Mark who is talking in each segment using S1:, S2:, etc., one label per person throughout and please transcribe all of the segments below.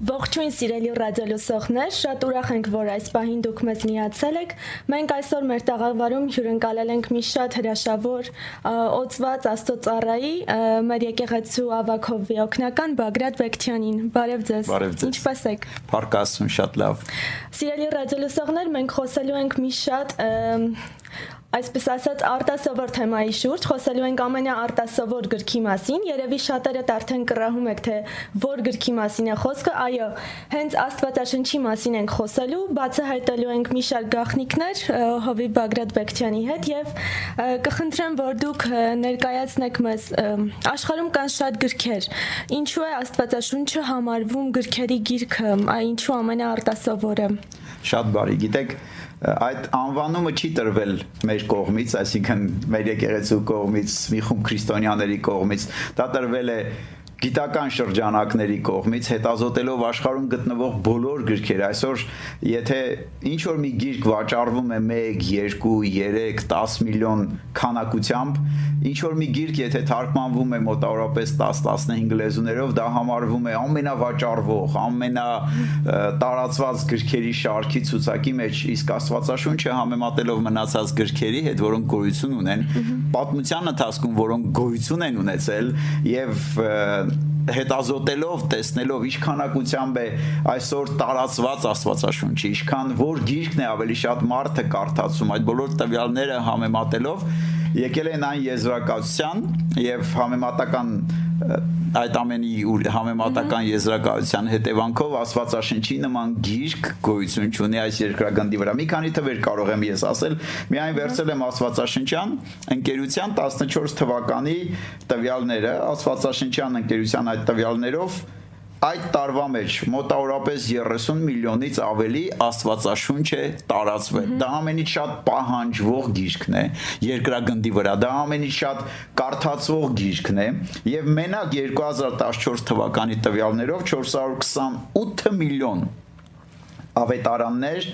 S1: Ողջույն սիրելի ռադիոլուսողներ, շատ ուրախ ենք, որ այս պահին դուք մեզ միացել եք։ Մենք այսօր մեր տաղավարում հյուրընկալել ենք մի շատ հրաշավոր օծված Աստծոծառայի մեր եկեղեցու Ավակովի օկնական Բագրատ Բեկչյանին։ Բարև ձեզ։
S2: Բարև ձեզ։
S1: Ինչպե՞ս եք։
S2: Փառքաստուն շատ լավ։
S1: Սիրելի ռադիոլուսողներ, մենք խոսելու ենք մի շատ այսպես ասած արտասովոր թեմայի շուրջ խոսելու ենք ամենաարտասովոր գրքի մասին։ Երևի շատերդ արդեն կռահում եք, թե որ գրքի մասին է խոսքը։ Այո, հենց Աստվածաշնչի մասին ենք խոսելու, բացահայտելու ենք մի շարք գաղտնիքներ Հովիվ Բագրատ Բեկչյանի հետ եւ կխնդրեմ, որ դուք ներկայացնեք մեզ աշխարհում կան շատ գրքեր։ Ինչու է Աստվածաշունչը համարվում գրքերի գիրքը, ինչու ամենաարտասովորը։
S2: Շատ բարի, գիտեք, այդ անվանումը չի տրվել մեր կողմից, այսինքն մեր եկեղեցու կողմից, մի խումբ քրիստոնյաների կողմից, դա տրվել է գիտական շրջանակների կողմից հետազոտելով աշխարհում գտնվող բոլոր գրքերը այսօր եթե ինչ որ մի գիրք վաճառվում է 1, 2, 3, 10 միլիոն քանակությամբ ինչ որ մի գիրք եթե թարգմանվում է մոտավորապես 10-15 լեզուներով դա համարվում է ամենավաճառվող, ամենա տարածված գրքերի շարքի ցուցակի մեջ իսկ Աստվածաշունչը համեմատելով մնացած գրքերի հետ, որոնք գոյություն ունեն, պատմության ընթացքում որոնք գոյություն են ունեցել եւ հետազոտելով, տեսնելով ինչքանակությամբ է այսօր տարածված Աստվածաշունչը, ինչքան որ գիրքն է ավելի շատ մարդը կարդացում, այդ բոլոր տվյալները համեմատելով եկել են այն եզրակացության եւ համեմատական այդ ամենի համեմատական եզրակացության հետևանքով Աստվածաշնչի նման գիրք գոյություն ունի այս երկրագնդի վրա։ Մի քանի թվեր կարող եմ ես ասել, միայն վերցել եմ Աստվածաշնչյան ընկերության 14 թվականի տվյալները, Աստվածաշնչյան ընկերության այդ տվյալներով այդ տարվա մեջ մոտավորապես 30 միլիոնից ավելի Աստվածաշունչ է տարածվել։ Դա ամենից շատ պահանջվող գիրքն է երկրագնդի վրա։ Դա ամենից շատ կարդացվող գիրքն է եւ մենակ 2014 թվականի տվյալներով 428 միլիոն ավետարաններ,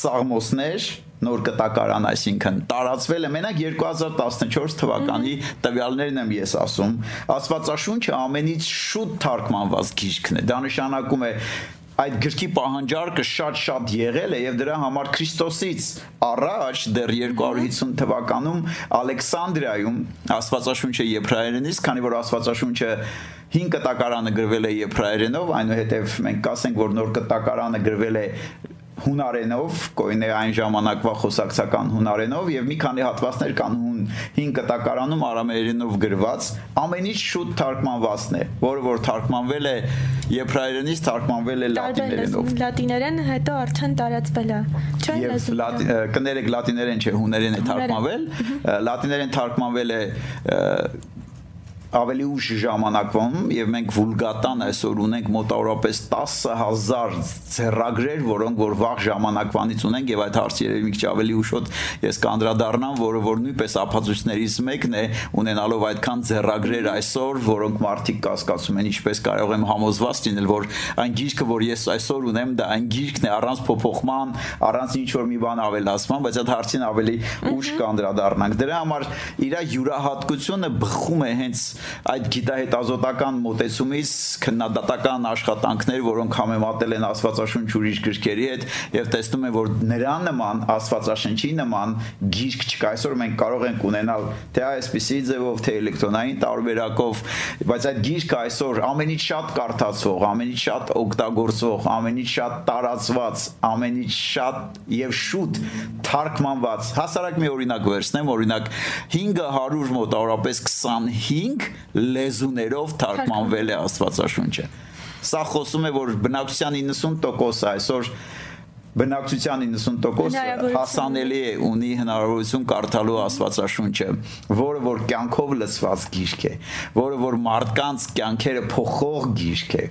S2: սաղմոսներ նոր կտակարան, այսինքն տարածվել է մենակ 2014 թվականի տվյալներն եմ ես ասում։ Աստվածաշունչը ամենից շուտ թարգմանված գիրքն է։ Դա նշանակում է այդ գրքի պահանջարկը շատ-շատ եղել է եւ դրա համար Քրիստոսից առաջ դեռ 250 թվականում Ալեքսանդրիայում Աստվածաշունչը եբրայերենից, քանի որ Աստվածաշունչը 5 կտակարանը գրվել է եբրայերենով, այնուհետև մենք կասենք, որ նոր կտակարանը գրվել է հունարենով, կոյն է այն ժամանակվա խոսակցական հունարենով եւ մի քանի հատվածներ կան հուն 5 կտակարանում արամեերենով գրված, ամենից շուտ թարգմանվածն է, որը որ թարգմանվել է եբրայերենից թարգմանվել է լատիներենով։
S1: Լատիներեն հետո արդեն տարածվել է։
S2: Չէ՞ լեզու։ Կներեք լատիներեն չէ, հուներեն է թարգմանվել։ Լատիներեն թարգմանվել է ավելի ուշ ժամանակվում եւ մենք վուլգատան այսօր ունենք մոտավորապես 10000 ձեռագրեր, որոնք որ վաղ ժամանակվանից ունենք եւ այդ հարցը երևի մի քիչ ավելի ուշոտ ես կանդրադառնամ, որը որ նույնպես ապացույցներից մեկն է ունենալով այդքան ձեռագրեր այսօր, որոնք մարդիկ կասկածում են ինչպես կարող եմ համոզված լինել, որ այն գիրքը, որ ես այսօր ունեմ, դա այն գիրքն է առանց փոփոխման, առանց ինչ որ մի բան ավելացման, բայց այդ հարցին ավելի ուշ կանդրադառնանք։ Դրա համար իր յուրահատկությունը բխում է հենց այդ գիտահետազոտական մոտեցումից քննադատական աշխատանքներ, որոնք համեմատել են Աստվածաշունչ ուրիշ գրքերի հետ եւ տեսնում են, որ նրա նման Աստվածաշնչի նման գիրք չկա։ Այսօր մենք կարող ենք ունենալ թե այսպիսի ձևով, թե էլեկտրոնային տարբերակով, բայց այդ գիրքը այսօր ամենից շատ կարդացող, ամենից շատ օգտագործող, ամենից շատ տարածված, ամենից շատ եւ շուտ թարգմանված։ Հասարակ մի օրինակ վերցնեմ, օրինակ 500 մոտավորապես 25 լեզուներով թարգմանվել է Աստվածաշունչը։ Սա խոսում է, որ բնակչության 90%-ը այսօր բնակչության 90% հասանելի է ունի հնարավորություն կարդալու Աստվածաշունչը, որը որ կյանքով լցված գիրք է, որը որ մարդկանց կյանքերը փոխող գիրք է։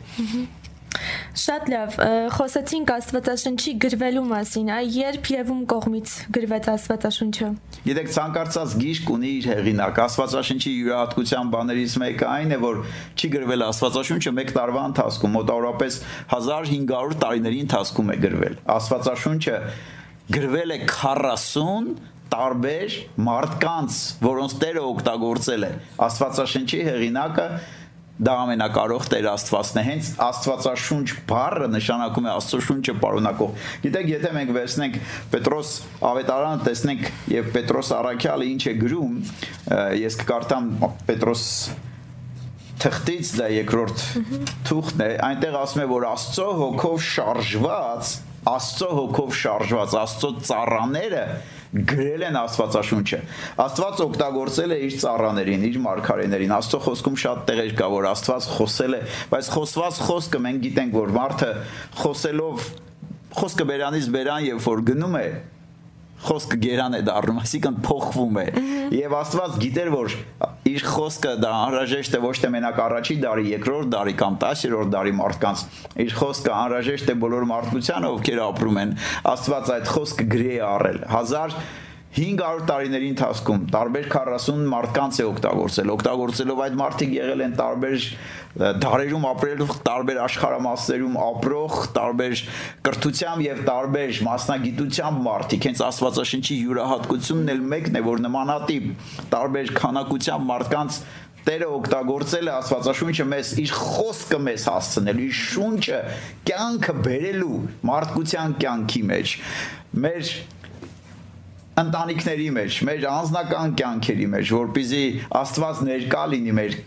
S1: Շատ լավ, խոսեցինք Աստվածաշնչի գրվելու մասին, այ երբ եւ ում կողմից գրվեց Աստվածաշունչը։
S2: Գիտեք, ցանկացած գիրք ունի իր հեղինակ։ Աստվածաշնչի յուրահատկության բաներից մեկը այն է, որ չի գրվել Աստվածաշունչը 1 տարվա ընթացքում, մոտավորապես 1500 տարիների ընթացքում է գրվել։ Աստվածաշունչը գրվել է 40 տարբեր մարդկանց, որոնց Տերը օգտագործել է։ Աստվածաշնչի հեղինակը դա ամենակարող Տեր Աստվածն է։ Հենց Աստվածաշունչ բառը նշանակում է Աստծո շունչը պարունակող։ Գիտեք, եթե մենք վերցնենք Պետրոս ավետարանը, տեսնենք եւ Պետրոս Արաքյալը ինչ է գրում, ես կկարդամ Պետրոս թղթից դա երկրորդ թուղթն է, այնտեղ ասում է, որ Աստծո հոգով շարժված, Աստծո հոգով շարժված, Աստծո ծառաները գրել են Աստվածաշունչը։ Աստված օգտագործել է իր ծառաներին, իր մարգարեներին։ Աստծո խոսքում շատ տեղեր կա, որ Աստված խոսել է, բայց խոսված խոսքը մենք գիտենք, որ մարդը խոսելով խոսքը բերանից բերան, երբ որ գնում է, խոսքը գերան է դառնում, այսինքն փոխվում է։ Եվ Աստված գիտեր, որ իր խոսքը դա անհրաժեշտ է ոչ թե մենակ առաջի դարի, երկրորդ դարի կամ 10-րդ դարի մարդկանց։ Իր խոսքը անհրաժեշտ է բոլոր մարդկությանը, ովքեր ապրում են։ Աստված այդ խոսքը գրի է առել։ 1000 500 տարիների ընթացքում տարբեր 40 մարդկանց է օգտագործել։ Օգտագործելով այդ մարդիկ եղել են տարբեր դարերում ապրելով տարբեր աշխարհամասերում ապրող, տարբեր կրթությամբ եւ տարբեր մասնագիտությամբ մարդիկ։ Հենց Աստվածաշնչի յուրահատկությունն էլ մեկն է, որ նմանատիպ տարբեր քանակությամբ մարդկանց Տերը օգտագործել է Աստվածաշունչը մեզ իր խոսքը մեզ հասցնել, իր շունչը կյանքը բերելու մարդկության կյանքի մեջ։ Մեր ընտանիքների մեջ, մեր անձնական կյանքերի մեջ, որpիզի Աստված ներկա լինի մեր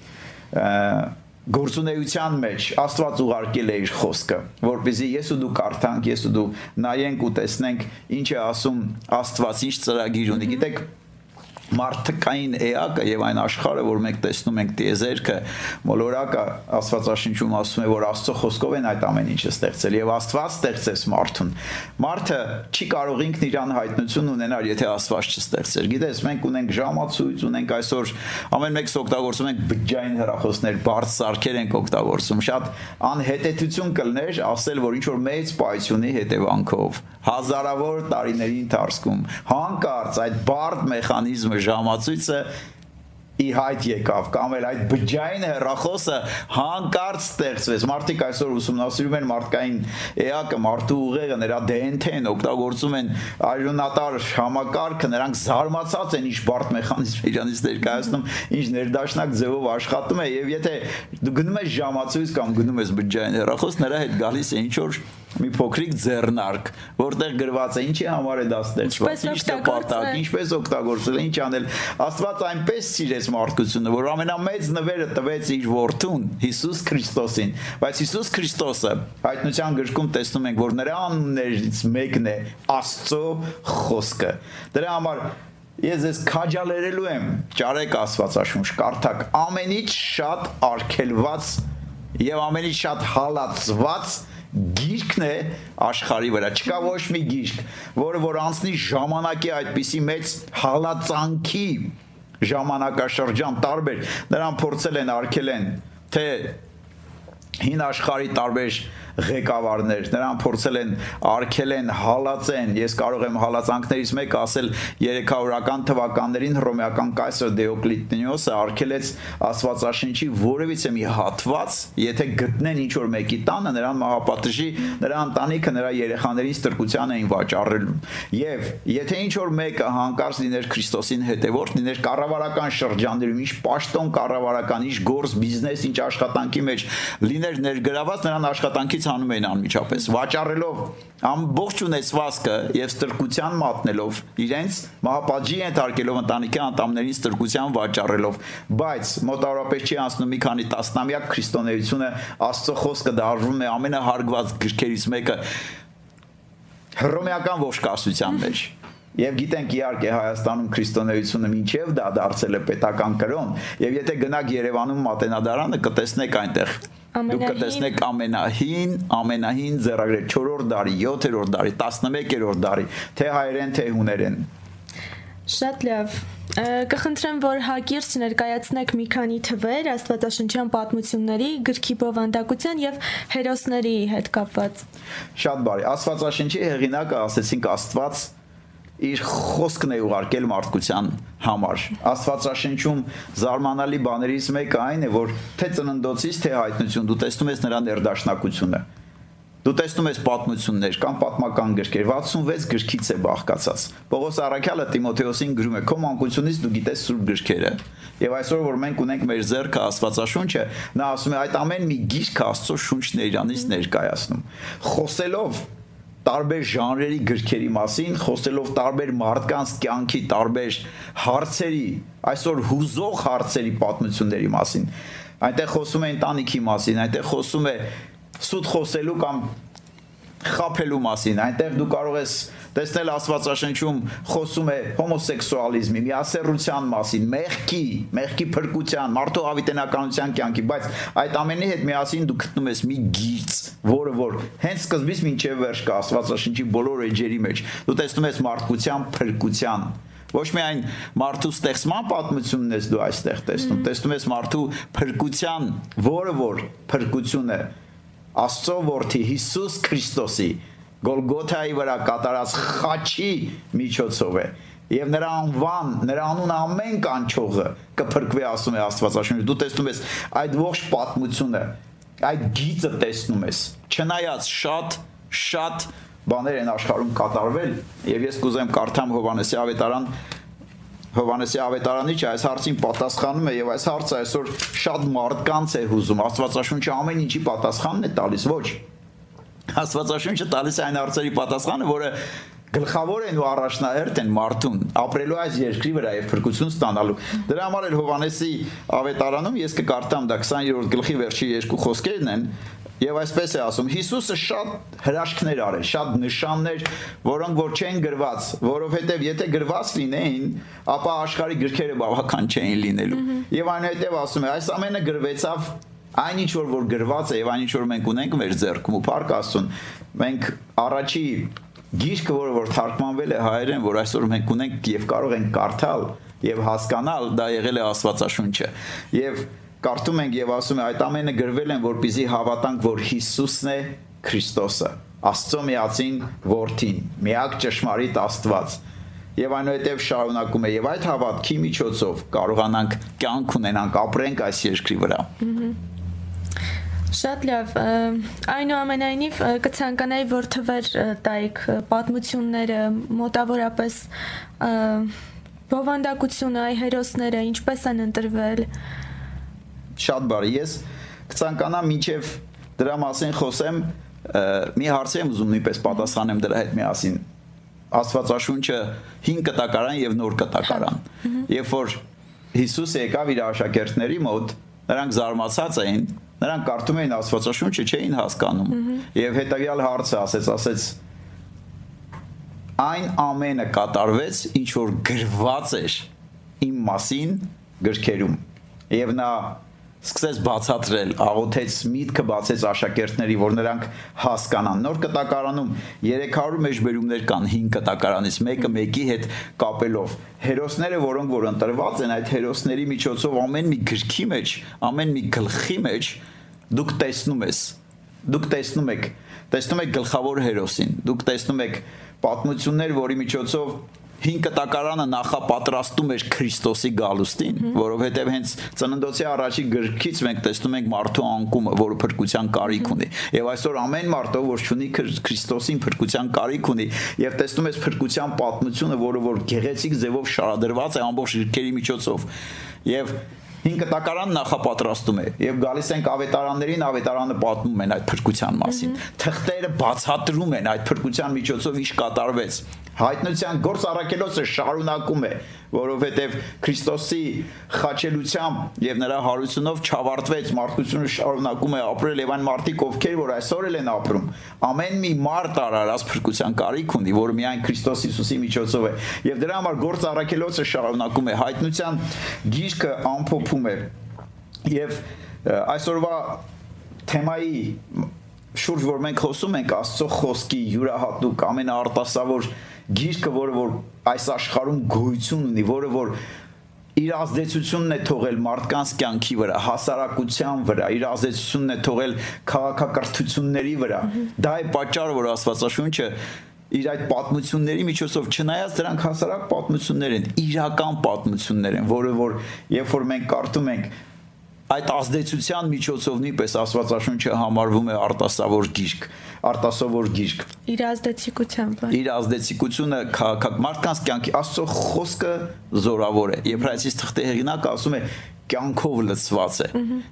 S2: գործունեության մեջ Աստված ուղարկել է իր խոսքը, որpիզի ես ու դու կարդանք, ես ու դու նայենք ու տեսնենք ինչ է ասում Աստված, ինչ ծրագիր ունի։ Գիտեք, մարդկային էակը եւ այն աշխարհը, որ մենք տեսնում ենք տիեզերքը, մոլորակը Աստվածաշնչում ասում է, որ Աստծո խոսքով են այդ ամեն ինչը ստեղծել եւ Աստված ստեղծեց մարդուն։ Մարդը չի կարող ինքն իրան հայտնություն ունենալ, եթե Աստված չստեղծեր։ Գիտես, մենք ունենք ժամացույց, ունենք այսօր ամեն մեկս օգտագործում ենք բջջային հեռախոսներ, բարձ սարքեր ենք օգտագործում։ Շատ անհետեցություն կլներ ասել, որ ինչ որ մեծ պայությունի հետևանքով հազարավոր տարիների ընթացքում հանկարծ այդ բարդ մեխանիզմը ժամացույցը ի հայտ եկավ կամ էլ այդ բջջային հեռախոսը հանկարծ ստեղծվեց մարդիկ այսօր ուսումնասիրում են մարդկային էակը մարդու ուղեղը նրա DNT-ն օգտագործում են արյունատար համակարգը նրանք զարմացած են ինչ բարդ մեխանիզմ իրանից ներկայացնում ինչ ներդաշնակ ձևով աշխատում է եւ եթե դու գնում ես ժամացույց կամ գնում ես բջջային հեռախոս նրա հետ գալիս է ինչ որ մի փոքրիկ ձեռնարկ, որտեղ գրված է ինչի համար է դա ստեղծված, ինչ նպատակ, ինչպես օգտագործել, ինչ անել։ Աստված այնպես սիրեց մարդկությունը, որ ամենամեծ նվերը տվեց իր որդուն Հիսուս Քրիստոսին, բայց Հիսուս Քրիստոսը հայտնության գրքում տեսնում ենք, որ նրա անուններից մեկն է Աստծո խոսքը։ Դրա համար Ես ես քաջալերելու եմ ճարեք Աստվածաշունչ կարդակ ամենից շատ արգելված եւ ամենից շատ հալածված գիրքն է աշխարի վրա չկա ոչ մի գիրք որը որ անցնի ժամանակի այդպիսի մեծ հալածանքի ժամանակաշրջան տարբեր նրան փորձել են արկել են թե հին աշխարի տարբեր ղեկավարներ, նրան փորձել են արկել են, հալածեն։ Ես կարող եմ հալածանքներից մեկը ասել 300-ական թվականներին հռոմեական կայսր Դեոկլիտնիոսը արկելեց Աստվածաշնչի որևիցե մի հատված, եթե գտնեն ինչ որ մեկի տանը, նրան մահապատժի, նրա ընտանիքը, նրա երեխաներին ստրկության էին վաճառելու։ Եվ եթե ինչ որ մեկը հանկարծ լիներ Քրիստոսին հետևորդ, լիներ կառավարական շրջաններում, ինչ պաշտոն կառավարական, ինչ գործ, բիզնես, ինչ աշխատանքի մեջ լիներ ներգրաված, նրան աշխատանքի կողմից անում էին անմիջապես վաճառելով ամբողջ ունեցվածքը եւ ստրկության մատնելով իրենց մահապատժի ենթարկելով ընտանիքի անդամներին ստրկության վաճառելով բայց մոտավորապես չի անցնում մի քանի տասնամյակ քրիստոնեությունը աստծո խոսքը դարվում է ամենահարգված գրքերից մեկը հռոմեական ողջկասության մեջ Եվ գիտենք իհարկե Հայաստանում քրիստոնեությունը մինչև դա դարձել է պետական կրոն, եւ եթե գնաք Երևանում Մատենադարանը կտեսնեք այնտեղ Դուք կտեսնեք ամենահին, ամենահին ձեռագրեր 4-րդ դարի, 7-րդ դարի, 11-րդ դարի, թե հայերեն, թե հուներեն։
S1: Շատ լավ։ Կխնդրեմ, որ հակիրճ ներկայացնեք մի քանի թվեր Աստվածաշնչյան պատմությունների, գրքի բովանդակության եւ հերոսների հետ կապված։
S2: Շատ բարի։ Աստվածաշնչի հեղինակը ասեցինք Աստված իր խոսքն է ուղարկել մարդկության համար։ Աստվածաշնչում զարմանալի բաներից մեկը այն է, որ թե ծննդոցից, թե հայտնություն դու տեսնում ես նրա ներդաշնակությունը։ Դու տեսնում ես պատմություններ կամ պատմական գրքեր 66 գրքից է բաղկացած։ Պողոս Արաքյալը Տիմոթեոսին գրում է. «Քո մանկությունից դու գիտես սուրբ գրքերը»։ Եվ այսօր որ մենք ունենք մեր зерքը Աստվածաշունչը, նա ասում է այդ ամեն մի գիրք Աստծո շունչն է իրանից ներկայացնում։ Խոսելով տարբեր ժանրերի գրքերի մասին, խոսելով տարբեր մարդկանց կյանքի տարբեր հարցերի, այսօր հուզող հարցերի պատմությունների մասին։ Այնտեղ խոսում է ընտանիքի մասին, այնտեղ խոսում է սուտ խոսելու կամ խափելու մասին։ Այնտեղ դու կարող ես տեսնել Աստվածաշնչում խոսում է հոմոսեքսուալիզմի, միասեռության մասին, մեղքի, մեղքի փրկության, մարդու հավիտենականության կյանքի, բայց այդ ամենի հետ միասին դու գտնում ես մի գիծ, որը որ հենց սկզբից մինչև վերջ կա Աստվածաշնչի բոլոր էջերի մեջ։ Դու տեսնում ես մարդկության փրկության Ոչ միայն մարդու ստեղծման պատմությունն ես դու այստեղ տեսնում, տեսնում ես մարդու փրկության, որը որ փրկություն է Աստծո որդի Հիսուս Քրիստոսի Գոլգոթայի վրա կատարած խաչի միջոցով է եւ նրա անվան, նրա անուն ամեն կանչողը կփրկվի ասում է Աստվածաշունչը։ Դու տեսնում ես այդ ողջ պատմությունը, այդ գիծը տեսնում ես։ Չնայած շատ շատ բաներ են աշխարհում կատարվել եւ ես կուզեմ կարդամ Հովանեսի ավետարան Հովանեսի ավետարանի չէ այս հարցին պատասխանում է եւ այս հարցը այսօր շատ մարդկանց է հուզում Աստվածաշունչը ամեն ինչի պատասխանն է տալիս ոչ Աստվածաշունչը տալիս է այն հարցերի պատասխանը որը գլխավոր են ու առաջնահերթ են մարդուն ապրելու այս երկրի վրա եւ փրկություն ստանալու դրա համար էլ Հովանեսի ավետարանում ես կկարտամ դա 20-րդ գլխի վերջի երկու խոսքերն են Եվ այսպես է ասում, Հիսուսը շատ հրաշքներ արել, շատ նշաններ, որոնք որ չեն գրված, որովհետև եթե գրված լինեին, ապա աշխարհի գրքերը բավական չէին լինելու։ Եվ այնուհետև ասում է, այս ամենը գրվեցավ այն ինչ որ որ գրված է եւ այն ինչ որ մենք ունենք մեր ձեռքում ու փառք Աստծուն մենք առաջի գիրքը որը որ թարգմանվել է հայերեն որ այսօր մենք ունենք եւ կարող ենք կարդալ եւ հասկանալ դա եղել է Աստվածաշունչը եւ կարդում ենք եւ ասում է այդ ամենը գրվել են որպիսի հավատանք որ Հիսուսն է Քրիստոսը Աստծո միածին որդին միակ ճշմարիտ Աստված եւ այնուհետեւ շարունակում է եւ այդ հավատքի միջոցով կարողանանք կյանք ունենանք ապրենք այս երկրի վրա
S1: Շատ լավ։ Այնուամենայնիվ կցանկանայի որ թվեր տայք պատմությունները մոտավորապես բովանդակությունը, այ հերոսները ինչպես են ընտրվել,
S2: շատ բարի։ Ես կցանկանամ մինչև դրա մասին խոսեմ, մի հարց եմ ուզում նույնպես պատասխանեմ դրա հետ միասին։ Աստվածաշունչը 5 կտակարան եւ նոր կտակարան։ Երբ որ Հիսուսը եկավ իր աշակերտների մոտ, նրանք զարմացած էին, նրանք կարդում էին Աստվածաշունչը, չէին հասկանում։ Եվ հետագյալ հարցը ասեց, ասեց. Այն ամենը կատարվեց, ինչ որ գրված էր իմ մասին գրքերում։ Եվ նա սկսեց բացատրել, աղոթեց միտքը բացեց աշակերտների, որ նրանք հասկանան։ Նոր կտակարանում 300 մեջբերումներ կան 5 կտակարանից, մեկը մեկի հետ կապելով։ Հերոսները, որոնք որ ընտրված են, այդ հերոսների միջոցով ամեն մի գրքի մեջ, ամեն մի գլխի մեջ դուք տեսնում ես, դուք տեսնում եք, տեսնում եք գլխավոր հերոսին, դուք տեսնում եք պատմություններ, որի միջոցով հին կտակարանը նախապատրաստում էր Քրիստոսի գալուստին, որովհետև հենց ծննդոցի առաջի գրքից մենք տեսնում ենք մարդու անկումը, որը փրկության կարիք ունի։ Եվ այսօր ամեն մարդը, որ ունի Քրիստոսին փրկության կարիք ունի, եւ տեսնում ես փրկության պատմությունը, որը որ գեղեցիկ ձևով շարադրված է ամբողջ գրքերի միջոցով։ Եվ հին կտակարան նախապատրաստում է եւ գալիս ենք ավետարաններին ավետարանը պատմում են այդ փրկության մասին թղթերը բացատրում են այդ փրկության միջոցով ինչ կատարվեց հայտնության գործ առաքելոցը շարունակում է, որովհետև Քրիստոսի խաչելությամբ եւ նրա հարությունով չավարտվեց մարդկությունը շարունակում է ապրել եւ այն մարդիկ ովքեր որ այսօր էլ են ապրում ամեն մի մարդ արարած փրկության կարիք ունի որը միայն Քրիստոս Հիսուսի միջոցով է եւ դրա համար գործ առաքելոցը շարունակում է հայտնության գիրքը ամփոփում է եւ այսօրվա թեմայի շուրջ որ մենք խոսում ենք Աստծո խոսքի յուրահատուկ ամենաարտասավոր գիրքը, որը որ այս աշխարհում գոյություն ունի, որը որ իր ազդեցությունն է թողել մարդկանց կյանքի վրա, հասարակության վրա, իր ազդեցությունն է թողել քաղաքակրթությունների վրա։ Դա է պատճառը, որ Աստվածաշունչը իր այդ պատմությունների միջոցով չնայած դրանք հասարակ պատմություններ են, իրական պատմություններ են, որը որ երբ որ մենք կարդում ենք այդ ազդեցության միջոցով նույնպես Աստվածաշունչը համարվում է արտասավոր գիրք, արտասովոր գիրք։
S1: Իր ազդեցիկությամբ։
S2: Իր ազդեցիկությունը քաղաքակ մարդկանց կյանքի Աստծո խոսքը զորավոր է։ Եբրայեցիս թղթե հեղինակը ասում է կյանքով լցված է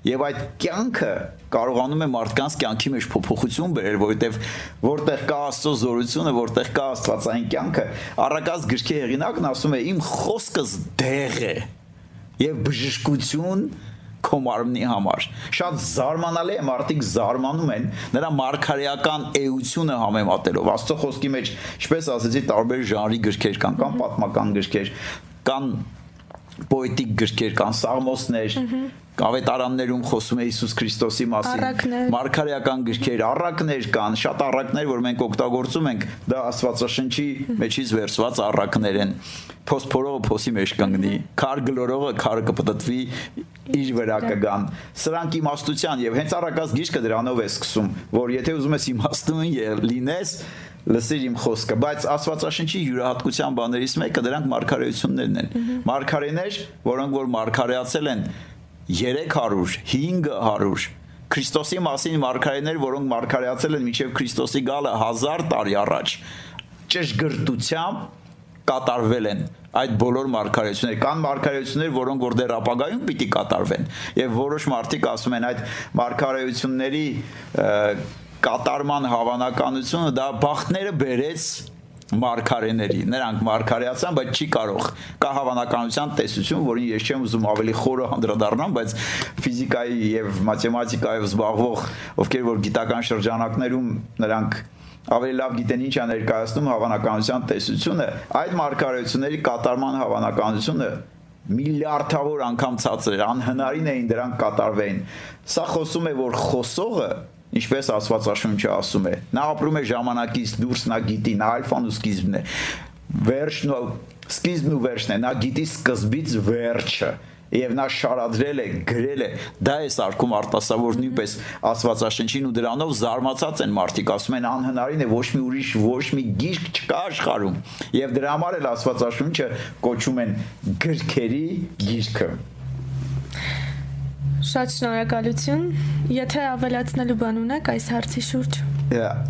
S2: եւ այդ կյանքը կարողանում է մարդկանց կյանքի մեջ փոփոխություն բերել որովհետեւ որտեղ կա աստծո զորությունը որտեղ կա աստվածային կյանքը առակած գրքի հեղինակն ասում է իմ խոսքս դեղ է եւ բժշկություն քո մարմնի համար։ Շատ զարմանալի է, մարդիկ զարմանում են նրա մարգարեական էությունը համեմատելով։ Աստծո խոսքի մեջ, ինչպես ասեցի, տարբեր ժանրի գրքեր կան, կան պատմական գրքեր, կան պոետիկ գրքեր կան, սաղմոսներ, կավետարաններում խոսում է Հիսուս Քրիստոսի մասին, մարգարեական գրքեր, առակներ կան, շատ առակներ, որ մենք օգտագործում ենք, դա Աստվածաշնչի մեջից վերցված առակներ են։ Փոսփորողը փոսի մեջ կանգնի, քար գլորողը քարը կպտտվի իր վրա կգան։ Սրանք իմաստության եւ հենց առակած գիրքը դրանով է սկսում, որ եթե ուզում ես իմաստուն լինես, լսիր իմ խոսքը, բայց Աստվածաշնչի յուրահատկության բաներից մեկը դրանք մարգարեություններն են։ Մարգարեներ, որոնք որ մարգարեացել են 300, 500 Քրիստոսի մասին մարգարեներ, որոնք մարգարեացել են մինչև Քրիստոսի գալը 1000 տարի առաջ, ճշգրտությամբ կատարվել են այդ բոլոր մարգարեությունները կան մարգարեություններ որոնք որ դեռ ապագայում պիտի կատարվեն եւ որոշ մարդիկ ասում են այդ մարգարեությունների կատարման հավանականությունը դա բախտները բերեց մարգարեների նրանք մարգարեացան բայց չի կարող կա հավանականության տեսություն որին ես չեմ ուզում ավելի խորը անդրադառնամ բայց ֆիզիկայի եւ մաթեմատիկայով զբաղվող ովքեր որ գիտական շրջանակներում նրանք ավելի լավ գիտեն ինչ է ներկայացնում հավանականության տեսությունը այդ մարգարեությունների կատարման հավանականությունը միլիարդավոր անգամ ցածր անհնարին էին դրանք կատարվեին սա խոսում է որ խոսողը ինչպես Աստվածաշունչը ասում է։ Նա ապրում է ժամանակից դուրս, նա գիտի, նա ալֆան ու սկիզբն է։ Վերջն ու սկիզբն ու վերջն է, նա գիտի սկզբից վերջը եւ նա շարադրել է, գրել է, դա է սարքում արտասավոր նույնպես Աստվածաշնչին ու դրանով զարմացած են մարդիկ, ասում են անհնարին է ոչ մի ուրիշ ոչ մի գիրք չկա աշխարհում։ Եվ դրա համար էլ Աստվածաշունչը կոչում են գրքերի գիրքը։
S1: Շատ շնորհակալություն։ Եթե ավելացնելու բան ունեք այս հարցի շուրջ։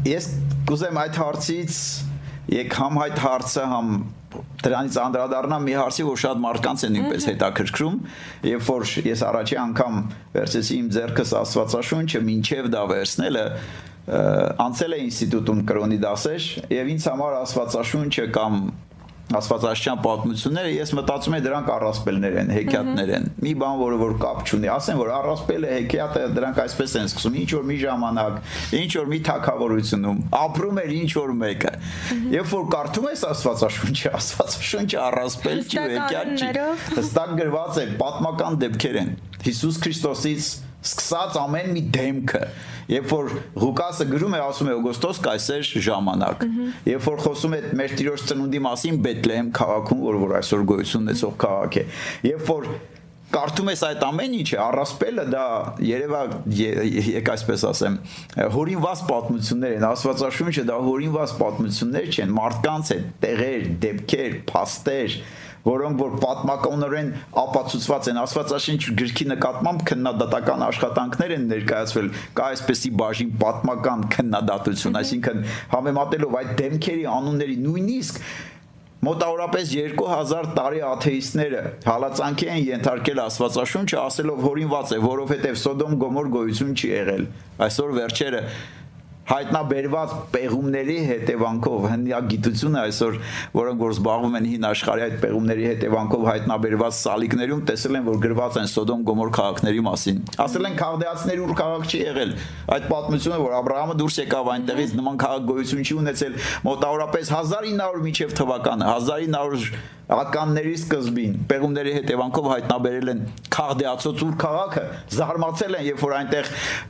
S2: Ես կուզեմ այդ հարցից եկ համ այդ հարցը համ դրանից անդրադառնամ մի հարցի, որ շատ մարդկանց է նույնպես հետաքրքրում, երբ որ ես առաջի անգամ վերցեցի իմ ձեռքս Աստվածաշունչը, ինչև դա վերցնելը, անցել է ինստիտուտում կրոնի դասեր եւ ինձ համար Աստվածաշունչը կամ աստվածաշյան պատմությունները ես մտածում եմ դրանք առասպելներ են, հեքիաթներ են։ Մի բան, որը որ կապ չունի, ասեն որ առասպելը, հեքիաթը դրանք այսպես են սկսում, ինչ որ մի ժամանակ, ինչ որ մի թակավորությունում ապրում էր ինչ որ մեկը։ Երբ որ կարդում ես աստվածաշունչը, աստվածաշունչը առասպել չի, հեքիաթ չի։ Հստակ գրված է, պատմական դեպքեր են։ Հիսուս Քրիստոսից սկսած ամեն մի դեմքը երբ որ Ղուկասը գրում է ասում է օգոստոս կայսեր ժամանակ երբ որ խոսում է մեր տիրոջ ծնունդի մասին Բեթլեհեմ քաղաքում որ որ այսօր գոյություն ունեցող քաղաք է երբ որ կարդում ես այդ ամեն ինչը առասպելը դա երևա եկ այսպես ասեմ հորինված պատմություններ են աստվածաշունչը դա հորինված պատմություններ չեն մարդկանց է տեղեր դեպքեր փաստեր որոնք որ պատմականորեն ապացուցված են Աստվածաշինչ գրքի նկատմամբ քննադատական աշխատանքներ են ներկայացվել կա այսպեսի բաժին պատմական քննադատություն այսինքն համեմատելով այդ դեմքերի անունների նույնիսկ մոտավորապես 2000 տարի աթեիստները հալածանքի են ենթարկել Աստվածաշունչը ասելով հորինված է, որովհետև Սոդոմ Գոմոր գոյություն չի եղել։ Այսօր վերջերը հայտնաբերված պեղումների հետևանքով հնյագիտությունը այսօր որոնք որ զբաղվում են հին աշխարհի այդ պեղումների հետևանքով հայտնաբերված սալիկներում տեսել են որ գրված են Սոդոմ Գոմոր քաղաքների մասին ասել են քաղդեացիների ուր քաղաք չի եղել այդ պատմությունը որ Աբ รา համը դուրս եկավ այնտեղից նման քաղաք գոյություն չի ունեցել մոտավորապես 1900 միջև թվականը 1900 ականների սկզբին պեղումների հետևանքով հայտնաբերել են Խաղդեացոց ուր քաղաքը զարմացել են երբ որ այնտեղ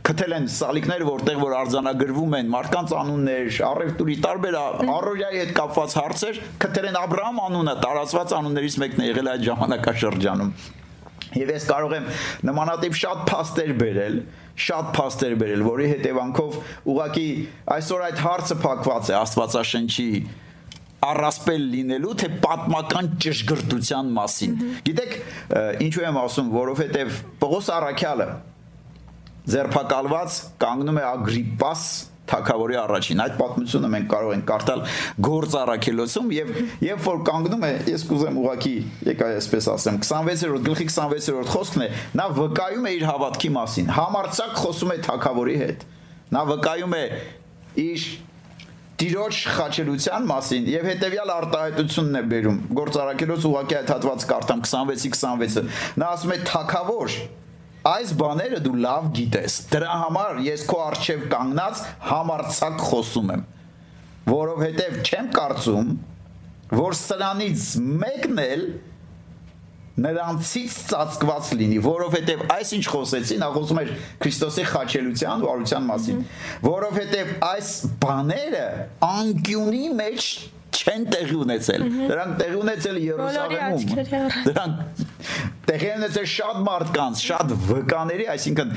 S2: քթել են սալիկներ որտեղ որ արձանագրվում են մարդկանց անուններ առևտուրի տարբեր առօրյայի հետ կապված հարցեր քթել են Աբ รา համ անունը տարածված անուններից մեկն է եղել այդ ժամանակաշրջանում Եվ ես կարող եմ նմանատիպ շատ փաստեր բերել, շատ փաստեր բերել, որի հետևանքով ուղղակի այսօր այդ հարցը փակված է Աստվածաշնչի առասպել լինելու թե պատմական ճշգրտության մասին։ Գիտեք, ինչու եմ ասում, որովհետև Պողոս Արաքյալը ձերբակալված կանգնում է Ագրիպաս թակավորի առաջին այդ պատմությունը մենք կարող ենք կարդալ գործ առաքելոցում եւ երբ որ կանգնում է ես կուզեմ ուղակի եկա այսպես ասեմ 26-րդ գլխի 26-րդ խոսքն է նա վկայում է իր հավատքի մասին համարցակ խոսում է թակավորի հետ նա վկայում է իր Տիրոջ խաչելության մասին եւ հետեւյալ արտահայտությունն է բերում գործարակելոց ուղակի այդ հատված կարդամ 26-ի 26-ը նա ասում է թակավոր այս բաները դու լավ գիտես դրա համար ես քո արժև կանգնած համարցակ խոսում եմ որովհետեւ չեմ կարծում որ սրանից մեկն էլ նրանցից ծածկված լինի, որովհետև այս ինչ խոսեցի, նա խոսում էր Քրիստոսի խաչելության, վարության մասին, որովհետև այս բաները անկյունի մեջ չեն տեղի ունեցել։ Դրանք տեղի ունեցել Երուսաղեմում։ Դրանք տեղի ունեցել շատ մարդկանց, շատ վկաների, այսինքն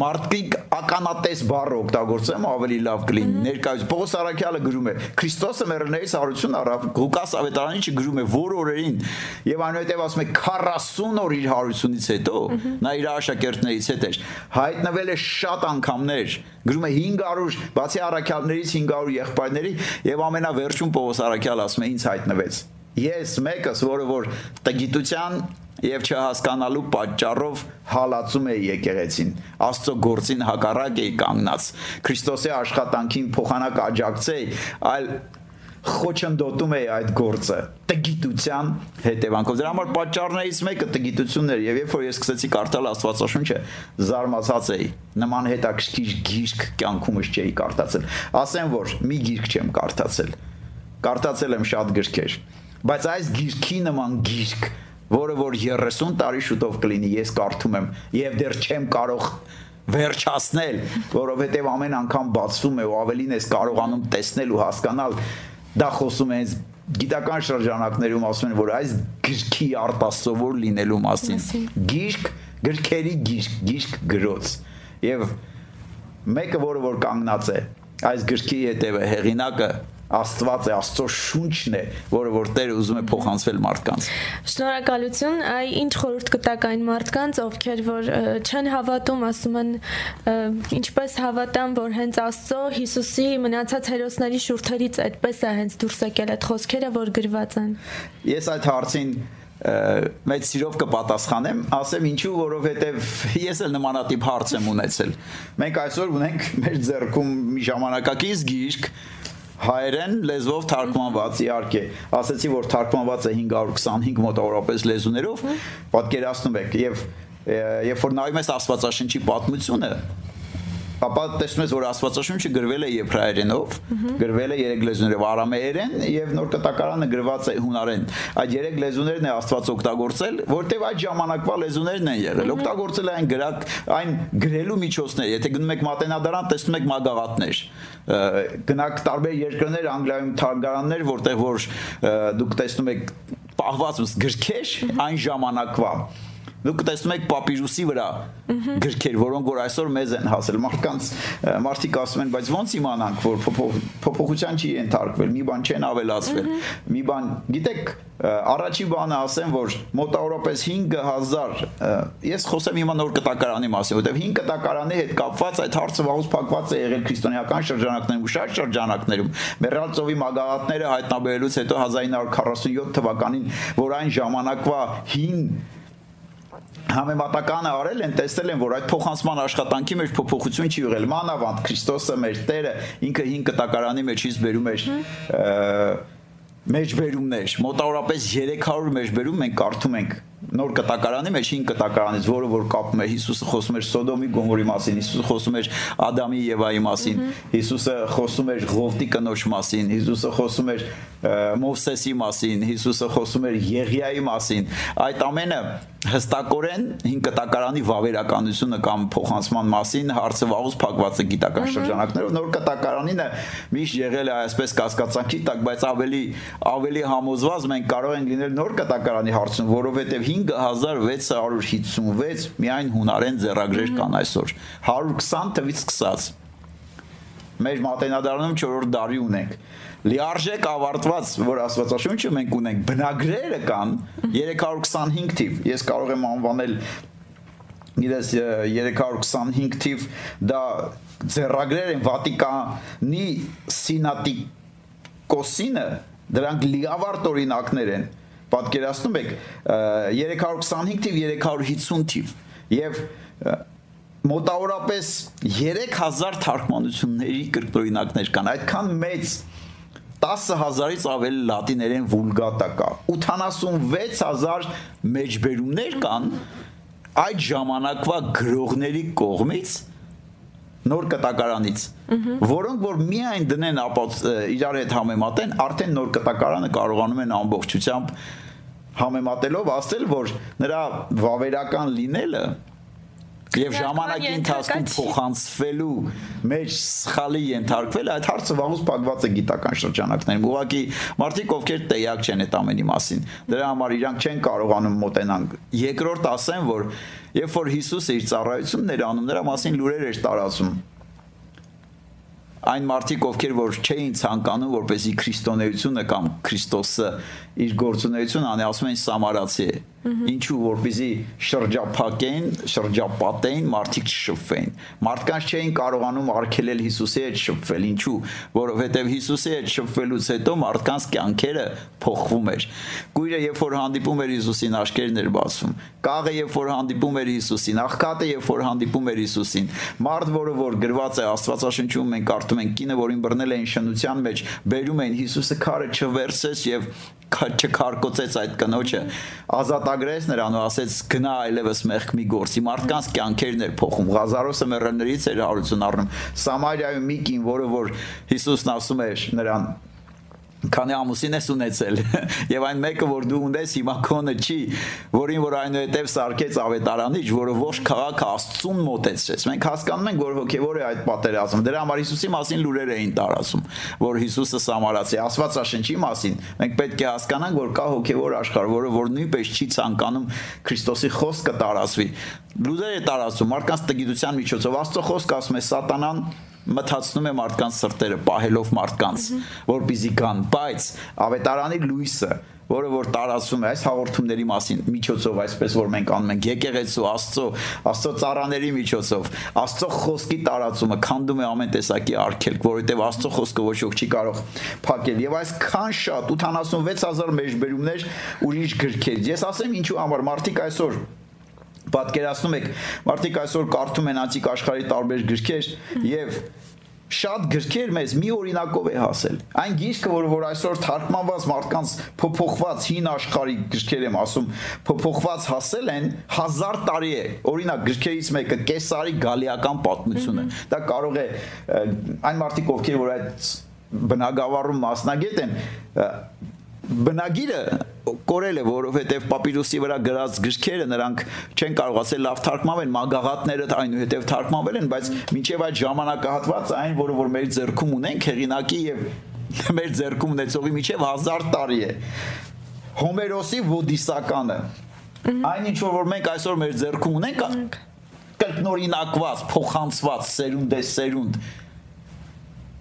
S2: մարդիկ ականատես բառը օգտագործեմ ավելի լավ կլինի։ Ներկայիս Պողոս Արաքյալը գրում է. Քրիստոսը մեռներից հարություն առավ, Ղուկաս Ավետարանիչը գրում է որ օրերին եւ այնուհետեւ ասում է 40 օր իր հարությունից հետո նա իր աշակերտներից հետ էր հայտնվել է շատ անգամներ գրում է 500 բացի Արաքյալներից 500 եղբայրների եւ ամենավերջում Պողոս Արաքյալ ասում է ինձ հայտնվեց ես մեկս որը որ տգիտության եւ չհասկանալու պատճառով հալածում է եկեղեցին աստծո գործին հակառակ է կանգնած քրիստոսի աշխատանքին փոխանակ աջակցեի այլ խոչընդոտում է այդ գործը տգիտության հետևանքով դրա համար պատճառներից մեկը տգիտությունն էր եւ երբ որ ես սկսեցի կարդալ Աստվածաշունչը զարմացած էի նման հետաքրքիր գիրք կյանքումս չէի կարդացել ասեմ որ մի գիրք չեմ կարդացել կարդացել եմ շատ գրքեր բայց այս գիրքի նման գիրք որը որ 30 տարի շուտով կլինի, ես կարդում եմ եւ դեռ չեմ կարող վերջացնել, որովհետեւ ամեն անգամ բացվում է ու ավելին ես կարողանում տեսնել ու հասկանալ դա խոսում է հենց գիտական շրջանակներում ասում են որ այս գրքի արտասովոր լինելու մասին գիրք գրքերի գիրք գիրք գրոց եւ մեկը որը որ կանգնած է այս գրքի հետևը հեղինակը Աստված է, Աստծո շունչն է, որը որ Տերը ուզում է փոխանցվել մարդկանց։
S1: Շնորհակալություն։ Այ ինչ խորհուրդ կտակ այն մարդկանց, ովքեր որ չեն հավատում, ասում են ինչպես հավատամ, որ հենց Աստծո Հիսուսի մնացած հերոսների շուրթերից այդպես է հենց դուրս եկել այդ խոսքերը, որ գրված են։
S2: Ես այդ հարցին մեծ սիրով կպատասխանեմ, ասեմ ինչու, որովհետև ես էլ նմանատիպ հարց եմ ունեցել։ Մենք այսօր ունենք մեր ձեռքում մի ժամանակակից գիրք, հայերեն լեզվով թարգմանված իհարկե ասացի որ թարգմանված է 525 մոտավորապես լեզուներով պատկերացնում եք եւ երբ որ նայում ես աստվածաշնչի պատմությունը ապա տեսնում ես որ Աստվածաշունչը գրվել է եբրայերենով, գրվել է երեք լեզուներով՝ արամեերեն եւ նոր կտակարանը գրված է հունարեն։ Այդ երեք լեզուներն է Աստված օգտագործել, որտեւ այդ ժամանակվա լեզուներն են եղել։ Օգտագործել այն գրակ, այն գրելու միջոցներ։ Եթե գնում եք մատենադարան, տեսնում եք մագաղատներ։ Գնաք տարբեր երկրներ, Անգլիայում թարգարաններ, որտեղ որ դուք տեսնում եք պահված գրքեր այն ժամանակվա Դուք տեսնում եք պապիրուսի վրա գրքեր, որոնք որ այսօր մեզ են հասել։ Մարդկանց մարդիկ ասում են, բայց ո՞նց իմանանք, որ փոփոխության չի ենթարկվել, մի բան չեն ավելացվել։ Մի բան, գիտեք, առաջի բանը ասեմ, որ մոտավորապես 5000 ես խոսեմ հիմա նոր կտակարանի մասին, որտեղ 5 կտակարանի հետ կապված այդ հարցը վաղուց փակված է եղել քրիստոնեական շրջանակներում ու շատ շրջանակներում։ Մեռալ ծովի մագաղատները հայտնաբերելուց հետո 1947 թվականին, որ այն ժամանակվա հին համեմատականը արել են, տեսել են, որ այդ փոխանցման աշխատանքի մեջ փոփոխություն չի եղել։ Մանավանդ Քրիստոսը մեր Տերը ինքը հին կտակարանի մեջից բերում էր մեջբերումներ, մոտավորապես 300 մեջբերում մենք կարդում ենք նոր կտակարանի մեջ 5 կտակարանից, որը որ կապում է Հիսուսը խոսում էր Սոդոմի Գոմորի մասին, Հիսուսը խոսում էր Ադամի Եվայի մասին, Հիսուսը խոսում էր Ղովտի կնոջ մասին, Հիսուսը խոսում էր Մովսեսի մասին, Հիսուսը խոսում էր Եղիայի մասին։ Այդ ամենը հստակորեն 5 կտակարանի վավերականությունը կամ փոխանցման մասին հարցը վաղուց փակված է գիտական շրջանակներով նոր կտակարանինը միշտ եղել է այսպես կասկածանքի տակ բայց ավելի ավելի համոզված մենք կարող ենք լինել նոր կտակարանի հարցում որովհետև 5656 միայն հունարեն ձեռագրեր կան այսօր 120 թվից սկսած Մեր մատենադարանում 4-րդ դարի ունենք լիարժեք ավարտված, որ Աստվածաշունչը մենք ունենք, բնագրերը կան 325 թիվ։ Ես կարող եմ անվանել գիտես 325 թիվ դա ձեռագրեր են Վատիկանի սինատիկոսինը դրանք լիավարտ օրինակներ են պատկերացնում եք 325 թիվ 350 թիվ եւ մոտավորապես 3000 թարգմանությունների կրկնօրինակներ կան այդքան մեծ 10000-ից ավելի լատիներեն վուլգատա կա 86000 մեջբերումներ կան այդ ժամանակվա գրողների կողմից նոր կտակարանից որոնք որ միայն դնեն ապաց իրար հետ համեմատեն արդեն նոր կտակարանը կարողանում են ամբողջությամբ համեմատելով ասել որ նրա վավերական լինելը եւ ժամանակի ընթացքում փոխանցվելու մեջ սխալի ենթարկվել այդ հարցը վաղուց փակված է գիտական շրջանակներում ուղղակի մարդիկ ովքեր տեղյակ չեն այդ ամենի մասին դրա համար իրանք չեն կարողանում մոտենալ երկրորդ ասեմ որ երբ որ Հիսուսը իր ծառայությունն էր անում նրա մասին լուրեր էր տարածում այն մարդիկ ովքեր որ չէին ցանկանում որպեսի քրիստոնեությունը կամ Քրիստոսը իր գործունեությունը անի ասում են սամարացի է ինչու որպեսի շրջափակեն, շրջապատեն, մարդիկ չշփվեն։ Մարդկանց չէին կարողանում արգելել Հիսուսի հետ շփվել, ինչու, որովհետև Հիսուսի հետ շփվելուց հետո մարդկանց կյանքերը փոխվում էր։ Գույրը երբ որ հանդիպում էր Հիսուսին, աշկերն էր բացվում։ Կաղը երբ որ հանդիպում էր Հիսուսին, աղքատը երբ որ հանդիպում էր Հիսուսին, մարդ, որը որ գրված է Աստվածաշնչում մենք կարդում ենք, կինը, որին բռնել էին շնության մեջ, բերում էին Հիսուսը քարը չվերցեց եւ չքարկոցեց այդ կնոջը ազատագրեց նրան ու ասեց գնա այլևս մեղք մի գործի մարդկանց կյանքերն էր փոխում Ղազարոսը մեռներից էր հարություն առնում Սամարիայում մի կին որը որ Հիսուսն ասում էր նրան քանի ամուսին ես ունեցել եւ այն մեկը որ դու ունես հիմա քոնը չի որին որ այնուհետեւ սարկեց ավետարանիչ որը ոչ քաղաքը աստծուն մոտեցրեց մենք հասկանում ենք որ հոգեվոր է այդ պատերազմը դրա համար Հիսուսի մասին լուրեր էին տարածում որ Հիսուսը սամարացի աստվածաշնչի մասին մենք պետք է հասկանանք որ կա հոգեվոր աշխարհ որը որ նույնպես չի ցանկանում Քրիստոսի խոսքը տարածվի լուրեր է տարածում մարդկանց տգիտության միջոցով աստծո խոսքը ասում է սատանան մթացնում է մարդկանց սրտերը, պահելով մարդկանց, որպիսի կան, բայց ավետարանի լույսը որը որ տարածվում է այս հաղորդումների մասին միջոցով այսպես որ մենք անում ենք եկեղեցու Աստծո Աստծո ծառաների միջոցով Աստծո խոսքի տարածումը քանդում է ամեն տեսակի արգելք որովհետև Աստծո խոսքը ոչ ոք չի կարող փակել եւ այսքան շատ 86000 մեջբերումներ ուրիշ գրքեր ես ասեմ ինչու համար մարդիկ այսօր պատկերացնում եք մարդիկ այսօր կարդում են անտիկ աշխարհի տարբեր գրքեր եւ շատ գրքեր մեզ մի օրինակով է հասել։ Այն գիրքը, որ որ այսօր թարգմանված մարդկանց փոփոխված հին աշխարհի գրքեր եմ ասում, փոփոխված հասել են 1000 տարի է։ Օրինակ գրքերից մեկը Կեսարի գալիական պատմությունը։ Դա կարող է այն մարդիկ, ովքեր որ այդ բնագավառում մասնագետ են, բնագիրը կորել է, որովհետև պապիրուսի վրա գրած գրքերը նրանք չեն կարողացել լավ թարգմանել, մագաղատները այնուհետև թարգմանվել են, բայց մինչև այդ ժամանակահատվածը այն, որը որ մեր ձեռքում ունենք, հեղինակի եւ մեր ձեռքում ունեցողի միջև 1000 տարի է։ Հոմերոսի ոդիսականը։ Այն ինչ որ մենք այսօր մեր ձեռքում ունենք, կրկնօրինակված, փոխանցված սերունդ է սերունդ։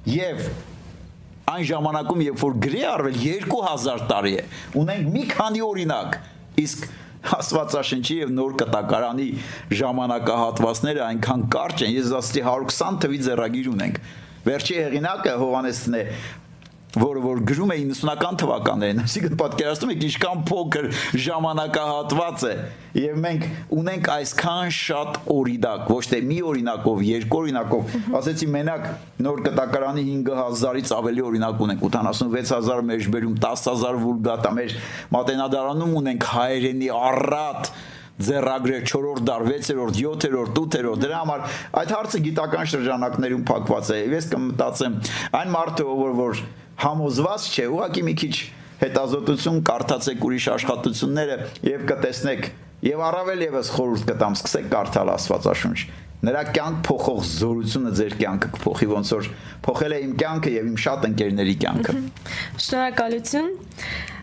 S2: Եվ այն ժամանակում երբ որ գրի արվել 2000 տարի է ունենք մի քանի օրինակ իսկ Աստվածաշնչի եւ նոր կտակարանի ժամանակահատվածները այնքան կարճ են ես ասացի 120 թվի ձեռագիր ունենք վերջի հեղինակը Հովանեսն է որը որ գրում է 90-ական թվականներին, այսինքն պատկերացնում եք ինչքան փոքր ժամանակահատված է եւ մենք ունենք այսքան շատ օրինակ, ոչ թե մի օրինակով, երկու օրինակով, ասեցի մենակ նոր կտակարանի 5000-ից ավելի օրինակ ունենք, 86000 մեջբերում, 10000 վուլգատա, մեր մատենադարանում ունենք հայերենի առատ ձեռագրեր 4-րդ դար, 6-րդ, 7-րդ, 8-րդ դրա համար այդ հարցը գիտական շրջանակներում փակված է։ Ես կմտածեմ, այն մարդը, որ որ համոզված չէ, ուղղակի մի քիչ հետազոտություն կարդացեք ուրիշ աշխատությունները եւ կտեսնեք եւ առավել եւս խորհուրդ կտամ սկսեք կարդալ Աստվածաշունչ նրա կյանք փոխող զորությունը ձեր կյանքը կփոխի ոնց որ փոխել է իմ կյանքը եւ իմ շատ ընկերների կյանքը
S1: շնորհակալություն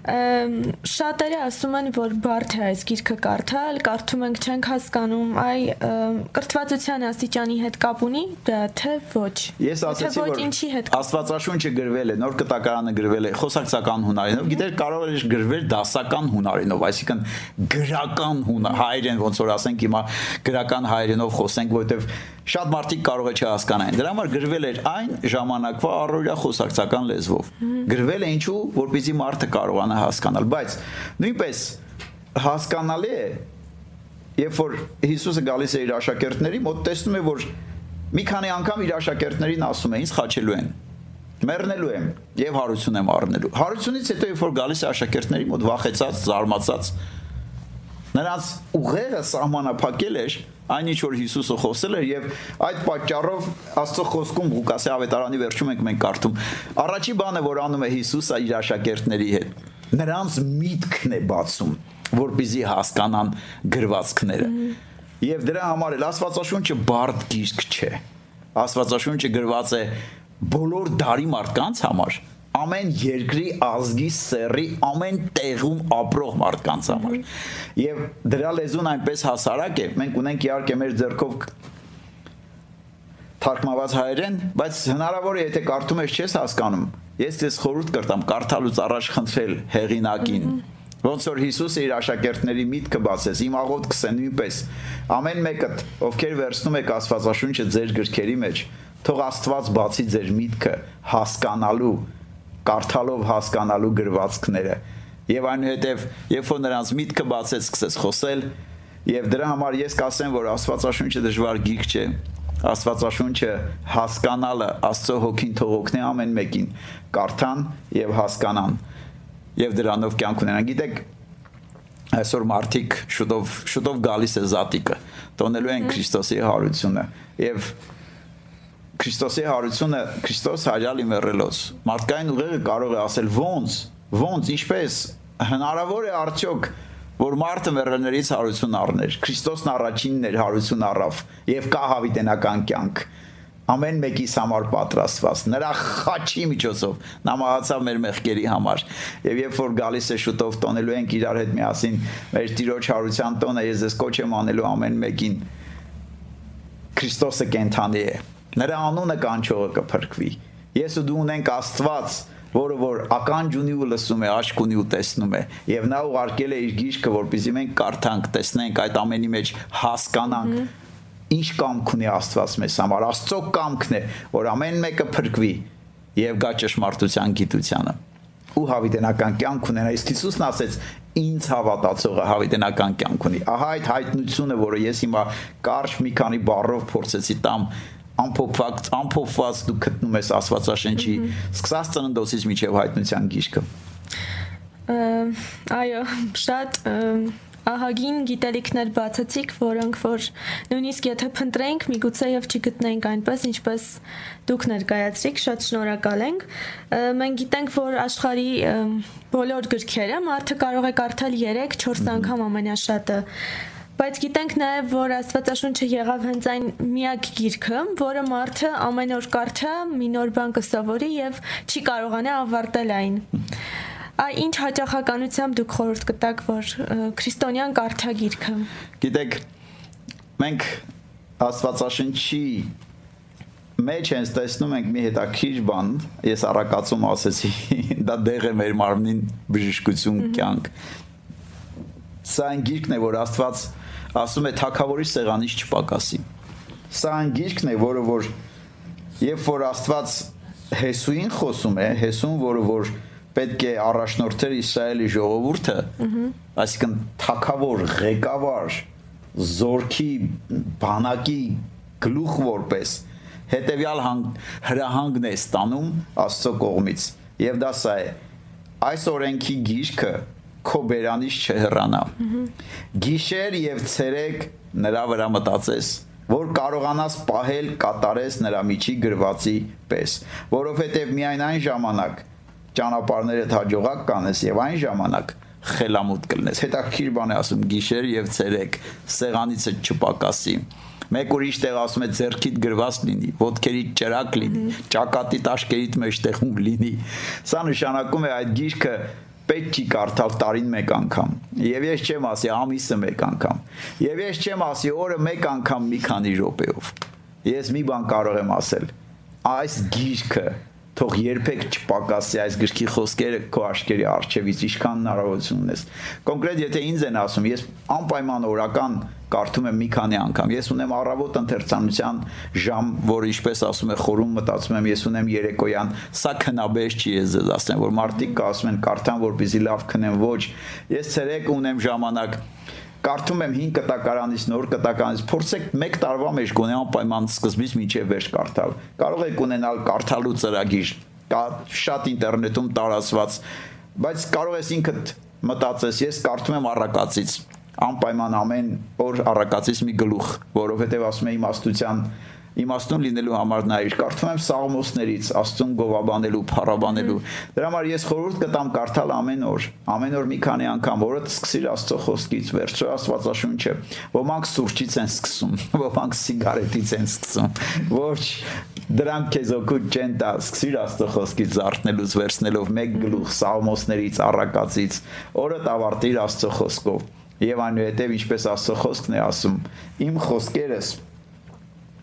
S1: շատերը ասում են, որ բարդ է այս գիրքը կարդալ, կարդում ենք չենք հասկանում, այ կրթվածության աստիճանի հետ կապ ունի, դա թե ոչ։
S2: Ես ասացի, որ ինչի հետ Աստվածաշունչը գրվել է, նոր կտակարանը գրվել է խոսակցական հունարենով, գիտեր կարող էր գրվել դասական հունարենով, այսինքն գրական հայերեն ոնց որ ասենք հիմա գրական հայերենով խոսենք, որովհետև շատ մարդիկ կարող է չհասկանային։ Դրա համար գրվել էր այն ժամանակվա առօրյա խոսակցական լեզվով։ Գրվել է ինչու, որպեսզի մարդը կարողանա հասկանալ, բայց նույնպես հասկանալի է, երբ որ Հիսուսը գալիս է իր աշակերտների մոտ, տեսնում է, որ մի քանի անգամ իր աշակերտներին ասում է, ինձ խաչելու են մեռնելու եմ եւ հարություն եմ առնելու։ Հարությունից հետո երբ որ գալիս է աշակերտների մոտ վախեցած, զարմացած, նրանց ուղեղը սահմանափակել էր այն ինչ որ Հիսուսը խոսել էր եւ այդ պատճառով Աստծո խոսքում Ղուկասի ավետարանի վերջում ենք մենք կարդում առաջի բանը որ անում է Հիսուսը իր աշակերտների հետ նրանց միտքն է բացում որպեսզի հասկանան գրվածքները եւ դրա համար էլ Աստվածաշունչը բարդ գիրք չէ Աստվածաշունչը գրված է բոլոր դարի մարդկանց համար ամեն երկրի ազգի սերի ամեն տեղում ապրող մարդկանց համար եւ դրա լեզուն այնպես հասարակ է մենք ունենք իհարկե մեր ձեռքով թարգմանված հայերեն բայց հնարավոր է եթե կարդում ես չես հասկանում ես դες խորհուրդ կրտամ կարդալուց առաջ խնդրել հեղինակին ոնց որ Հիսուսը իր աշակերտների միտքը բացեց իմ աղոթքս է նույնպես ամեն մեկը ովքեր վերցնում եք Աստվածաշունչը ձեր գրքերի մեջ թող Աստված բացի ձեր միտքը հասկանալու կարդալով հասկանալու գրվածքները եւ այնուհետեւ երբ որ նրանց միտքը բացեց սկսեց խոսել եւ դրա համար ես կասեմ որ Աստվածաշունչը դժվար գիրք չէ Աստվածաշունչը հասկանալը Աստծո հոգին թողոքն է ամեն մեկին կարդան եւ հասկանան եւ դրանով կյանք ունենան գիտեք այսօր մարդիկ շուտով շուտով գալիս է զատիկը տոնելու են Քրիստոսի հարությունը եւ Քրիստոսի հարությունը Քրիստոս հայրալի մեռելոց մարդկային ուղեղը կարող է ասել ոնց ոնց ինչպես հնարավոր է արդյոք որ մարդը մեռելներից հարություն առներ Քրիստոսն առաջինն էր հարություն առավ եւ կա հավիտենական կյանք ամեն մեկիս համար պատրաստված նրա խաչի միջոցով նա մահացավ մեր մեղքերի համար եւ երբ որ գալիս է շուտով տոնելու ենք իրար հետ միասին մեր տիրոջ հարության տոնը ես ես կոչ եմ անելու ամեն մեկին Քրիստոսը կենթանի է նրա անունը կանչողը կփրկվի ես ու դու ունենք Աստված որը որ ականջ ունի ու լսում է, աչք ունի ու տեսնում է, եւ նա ուղարկել է իր գիրքը, որպեսզի մենք կարդանք, տեսնենք այդ ամենի մեջ հասկանանք ինչ կամք ունի Աստված մեզ համար։ Աստծո կամքն է, որ ամեն մեկը փրկվի եւ գա ճշմարտության գիտությանը ու հավիտենական կյանք ունենա։ Իսկ Հիսուսն ասեց. ինձ հավատացողը հավիտենական կյանք ունի։ Ահա այդ հայտնությունը, որը ես հիմա կարճ մի քանի բառով փորձեցի տամ, ամփոփված ամփոփված դու գտնում ես Աստվածաշնչի սկսած ծննդոցից միջև հայտնության գիրքը
S1: այո շատ ահագին գիտելիքներ բացեցիք, որոնք որ նույնիսկ եթե փնտրենք, միգուցե եւ չգտնենք այնպես, ինչպես դուք ներկայացրիք, շատ շնորհակալ ենք։ Մենք գիտենք, որ աշխարհի բոլոր գրքերը մարդը կարող է կարդալ 3-4 անգամ ամենաշատը Բայց գիտենք նաև, որ Աստվածաշունչը եղավ հենց այն միակ գիրքը, որը մարդը ամեն օր կարդա, մի նոր բան կսովորի եւ չի կարողանա ավարտել այն։ Այ ինչ հաջողականությամբ դուք խորհուրդ կտաք, որ քրիստոնյան կարդա գիրքը։
S2: Գիտեք, մենք Աստվածաշնչի մեջ հենց տեսնում ենք մի հետաքրիր բան, ես առակացում ասեցի, դա դեղ է մեր մարմնին բժշկություն կյանք։ Սա այն գիրքն է, որ Աստված ասում է թակավորի սեղանից չպակասի։ Սա այն գիրքն է, որը որ երբ որ Աստված Հեսուին խոսում է, Հեսուն, որը որ պետք է առաջնորդեր Իսրայելի ժողովուրդը, այսինքն թակավոր, ղեկավար, զորքի, բանակի գլուխ որպես հետեւյալ հրահանգն է ստանում Աստծո կողմից։ Եվ դա սա է։ Այս օրենքի գիրքը քո բերանից չհեռանա։ Գիշեր եւ ցերեկ նրա վրա մտածես որ կարողանաս պահել կատարես նրա միջի գրվածի պես, որովհետև միայն այն ժամանակ ճանապարհներդ հաջողակ կանես եւ այն ժամանակ խելամուտ կլնես։ Հետաքրիր բան է ասում գիշեր եւ ցերեկ, սեղանիցը չպակասի մեկ ուրիշ տեղ ասում է ձերքիդ գրված լինի, ոտքերիդ ճրակ լինի, ճակատի տաշկերիդ մեջ տեղում լինի։ Սա նշանակում է այդ գիրքը պետք չի կարդալ տարին մեկ անգամ։ Եվ ես չեմ ասի ամիսը մեկ անգամ։ Եվ ես չեմ ասի օրը մեկ անգամ մի քանի րոպեով։ Ես մի բան կարող եմ ասել։ Այս գիրքը թող երբեք չպակասի այս գրքի խոսքերը քո աշկերի արժևից ինչքան հնարավորություն ունես կոնկրետ եթե ինձ են ասում ես անպայման օրական կարդում եմ մի քանի անգամ ես ունեմ առավոտ ընթերցանության ժամ որը ինչպես ասում է խորում մտածում եմ ես ունեմ երեկոյան սա քնաբեж չի ես ձեզ ասեմ որ մարդիկ ասում են կարդան որպեսզի լավ քնեն ոչ ես ցերեկ ունեմ ժամանակ կարդում եմ 5 կտակարանից նոր կտակարանից փորձեք 1 տարվա մեջ գոնե անպայման սկզբից մինչև վերջ կարդալ կարող եք ունենալ կարդալու ծրագիր կա շատ ինտերնետում տարածված բայց կարող ես ինքդ մտածես ես կարդում եմ առակացից անպայման ամեն օր առակացից մի գլուխ որովհետև ասում եմ իմաստության իմաստուն լինելու համար նայիր կարդում եմ սաղմոսներից աստծուն գովաբանելու փառաբանելու դրա համար ես խորհուրդ կտամ կարդալ ամեն օր ամեն օր մի քանի անգամ որը սկսիր աստծո խոսքից վերջը աստվածաշունչը ոմանք սուրճից են սկսում ոմանք սիգարետից են սկսում ոչ դրանք քեզ օգուտ չեն տա սկսիր աստծո խոսքից զարթնելուց վերցնելով մեկ գլուխ սաղմոսներից առակացից օրը տավարտիր աստծո խոսքով Եվ այնուհետև ինչպես Աստծո խոսքն է ասում, իմ խոսքերս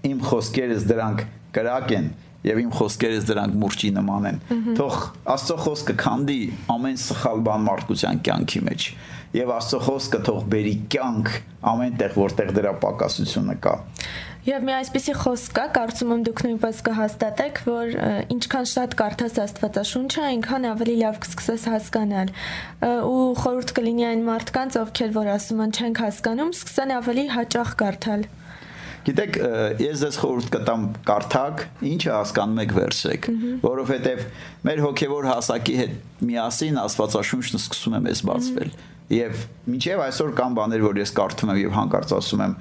S2: իմ խոսքերս դրանք կրակ են եւ իմ խոսքերս դրանք մուրճի նման են թող աստծո խոսքը քանդի ամեն սխալ բան մարդկության կյանքի մեջ եւ աստծո խոսքը թող բերի կյանք ամեն տեղ որտեղ դրա պակասությունը կա
S1: Եվ մի այսպիսի խոսք կա, կարծում եմ դուք նույնպես կհաստատեք, որ ինչքան շատ կարդաս Աստվածաշունչը, այնքան ավելի լավ կսկսես հասկանալ։ Ու խորհուրդ կլինի այն մարդկանց, ովքեր որ ասում են չենք հասկանում, սկսեն ավելի հաճախ կարդալ։
S2: Գիտեք, ես ձեզ խորհուրդ կտամ կարդակ, ինչը հասկանում եք վերցրեք, որովհետև մեր հոգևոր հասակի հետ միասին Աստվածաշունչն սկսում է մեզ բացվել։ Եվ մինչև այսօր կան բաներ, որ ես կարդում եմ եւ հանկարծ ասում եմ,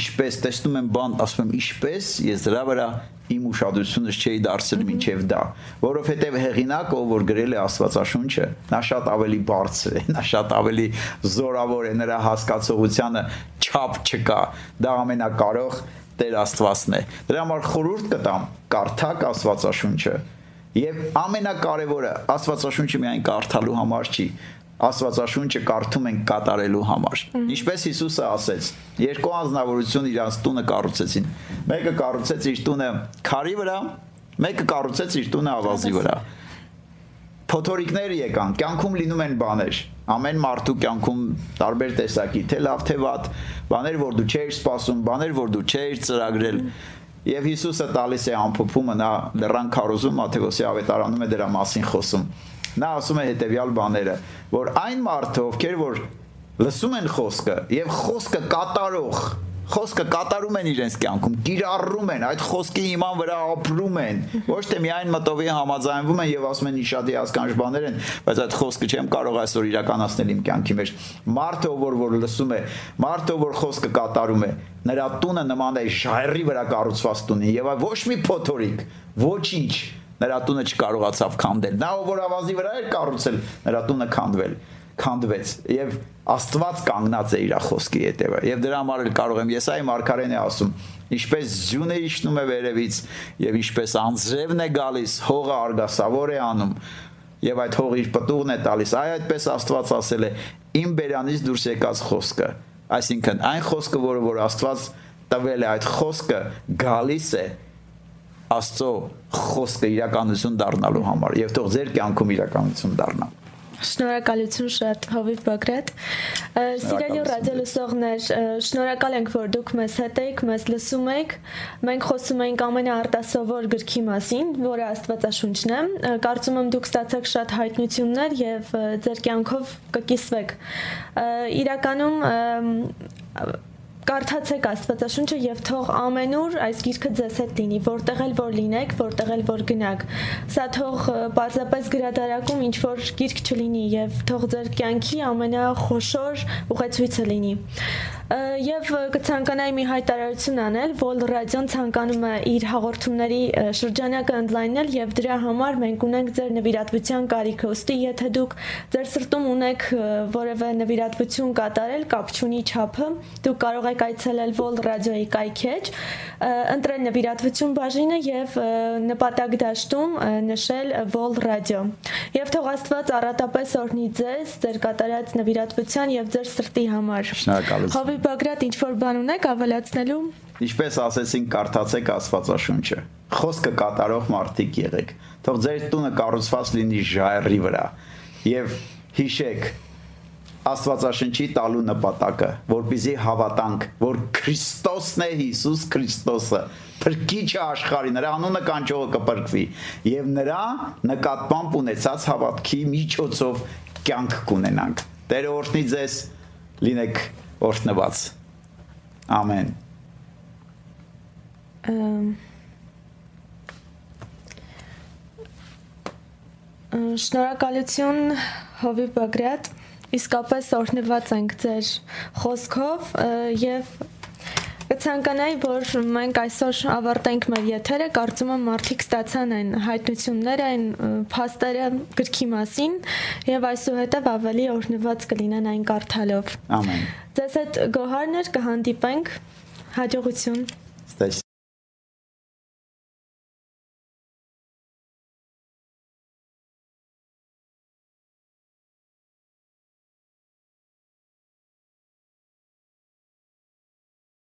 S2: ինչպես տեսնում եմ բան, ասում եմ ինչպես ես դրա վրա իմ ուշադրությունս չէի դարձել մինչև դա, որովհետև հեղինակը, որ գրել է Աստվածաշունչը, նա շատ ավելի բարձր է, նա շատ ավելի զորավոր է, նրա հասկացողությանը չափ չկա։ Դա ամենակարող Տեր Աստվածն է։ Դրա համար խորհուրդ կտամ կարդակ Աստվածաշունչը եւ ամենակարևորը Աստվածաշունչը միայն կարդալու համար չի, Աստվածաշունչը կարդում են կատարելու համար։ Ինչպես Հիսուսը ասեց, երկու անznավորություն իրանց տունը կառուցեցին։ Մեկը կառուցեց իր տունը քարի վրա, մեկը կառուցեց իր տունը ավազի վրա։ Փոթորիկներ եկան, կյանքում լինում են բաներ։ Ամեն մարդու կյանքում տարբեր տեսակի, թե լավ թե վատ, բաներ, որ դու չէիր սպասում, բաներ, որ դու չէիր ծրագրել։ Եվ Հիսուսը տալիս է ամփոփումը, նա լրան քարոզում Մատթեոսի ավետարանում է դրա մասին խոսում Նա ասում է հետեւյալ բաները, որ այն մարդը, ովքեր որ լսում են խոսքը եւ խոսքը կատարող խոսքը կատարում են իրենց կյանքում, կիրառում են, այդ խոսքի իման վրա ապրում են, ոչ թե միայն մտովի համաձայնվում են եւ ասում են իշադի հասկանջ բաներ են, բայց այդ խոսքը չեմ կարող այսօր իրականացնել իմ կյանքի մեջ։ Մարդը, որ որ լսում է, մարդը, որ խոսքը կատարում է, նրա տունը նման է ժայռի վրա կառուցված տունին եւ ոչ մի փոթորիկ, ոչինչ նրա տունը չկարողացավ քանդել։ Նա ով որ ավազի վրա էր կառուցել, նրա տունը քանդվել քանդվեց եւ Աստված կանգնած է իր խոսքի հետևը եւ դրա համար էլ կարող եմ Եսայի մարգարեն է ասում. Ինչպես ձյունը իջնում է վերևից եւ ինչպես անձրևն է գալիս հողը արգասավոր է անում եւ այդ հողը իր պտուղն է տալիս այ այդպես Աստված ասել է իմ բերանից դուրս եկած խոսքը այսինքն այն խոսքը որը որ Աստված տվել է այդ խոսքը գալիս է Աստծո խոսքը իրականություն դառնալու համար եւ թող ձեր կյանքում իրականություն դառնա։
S1: Շնորհակալություն շատ Հովիվ Բագրատ։ Սիրելի ռադիոլսողներ, շնորհակալ ենք, որ դուք մեզ հետ եք, մեզ լսում եք։ Մենք խոսում ենք ամենաարտասովոր գրքի մասին, որը Աստվածաշունչն է։ Կարծում եմ դուք ստացեք շատ հայտնություններ եւ ձեր կյանքով կկիսվեք։ Իրականում կարդացեք Աստվածաշունչը եւ թող ամենուր այս գիրքը ձեզ հետ լինի, որտեղ էլ որ լինեք, որտեղ էլ որ գնաք։ Սա թող բացապես գրադարակում ինչ որ գիրք չլինի եւ թող ձեր կյանքի ամենախոշոր ուղեցույցը լինի։ եւ կցանկանայի մի հայտարարություն անել, որ ռադիոն ցանկանում է իր հաղորդումների շրջանակը ընդլայնել եւ դրա համար մենք ունենք ձեր նվիրատվության կարիքը։ Ոստի եթե դուք ձեր սրտում ունեք որևէ նվիրատվություն կատարել, կապ չունի չափը, դուք կարող եք այցելել Vol Radio-ի կայքեջ, ընտրել նվիրատվություն բաժինը եւ նպատակ դաշտում նշել Vol Radio։ Եվ թող Աստված առատապես օրհնի ձեզ, ձեր կատարած նվիրատվության եւ ձեր սրտի համար։
S2: Շնորհակալություն։
S1: Հովի Բագրատ ինչ որ բան ունեք ավելացնելու։
S2: Ինչպես ասեցին, կարդացեք Աստվածաշունչը։ Խոսքը կատարող մարդիկ եղեք։ Թող ձեր տունը կառուցված լինի ժայռի վրա։ Եվ հիշեք, Աստվածաշնչի տալու նպատակը, որբիզի հավատանք, որ Քրիստոսն է Հիսուս Քրիստոսը, փրկիչը աշխարհի, նրա անունը կանչողը կփրկվի եւ նրա նկատմամբ ունեցած հավատքի միջոցով կյանք կունենանք։ Տերը օրհնի ձեզ, լինեք օրհնված։ Ամեն։
S1: Շնորհակալություն Հովի Բագրատ իսկապես օրհնված ենք ձեր խոսքով եւ Կցանկանայի, որ մենք այսօր ավարտենք մեր եթերը, կարծում եմ մարդիկ ստացան այն հայտնությունները, այն փաստերը գրքի մասին եւ այսուհետեւ ավելի օրհնված կլինեն այն կարդալով։
S2: Ամեն։
S1: Ձեզ հետ գոհարներ կհանդիպենք հաջողություն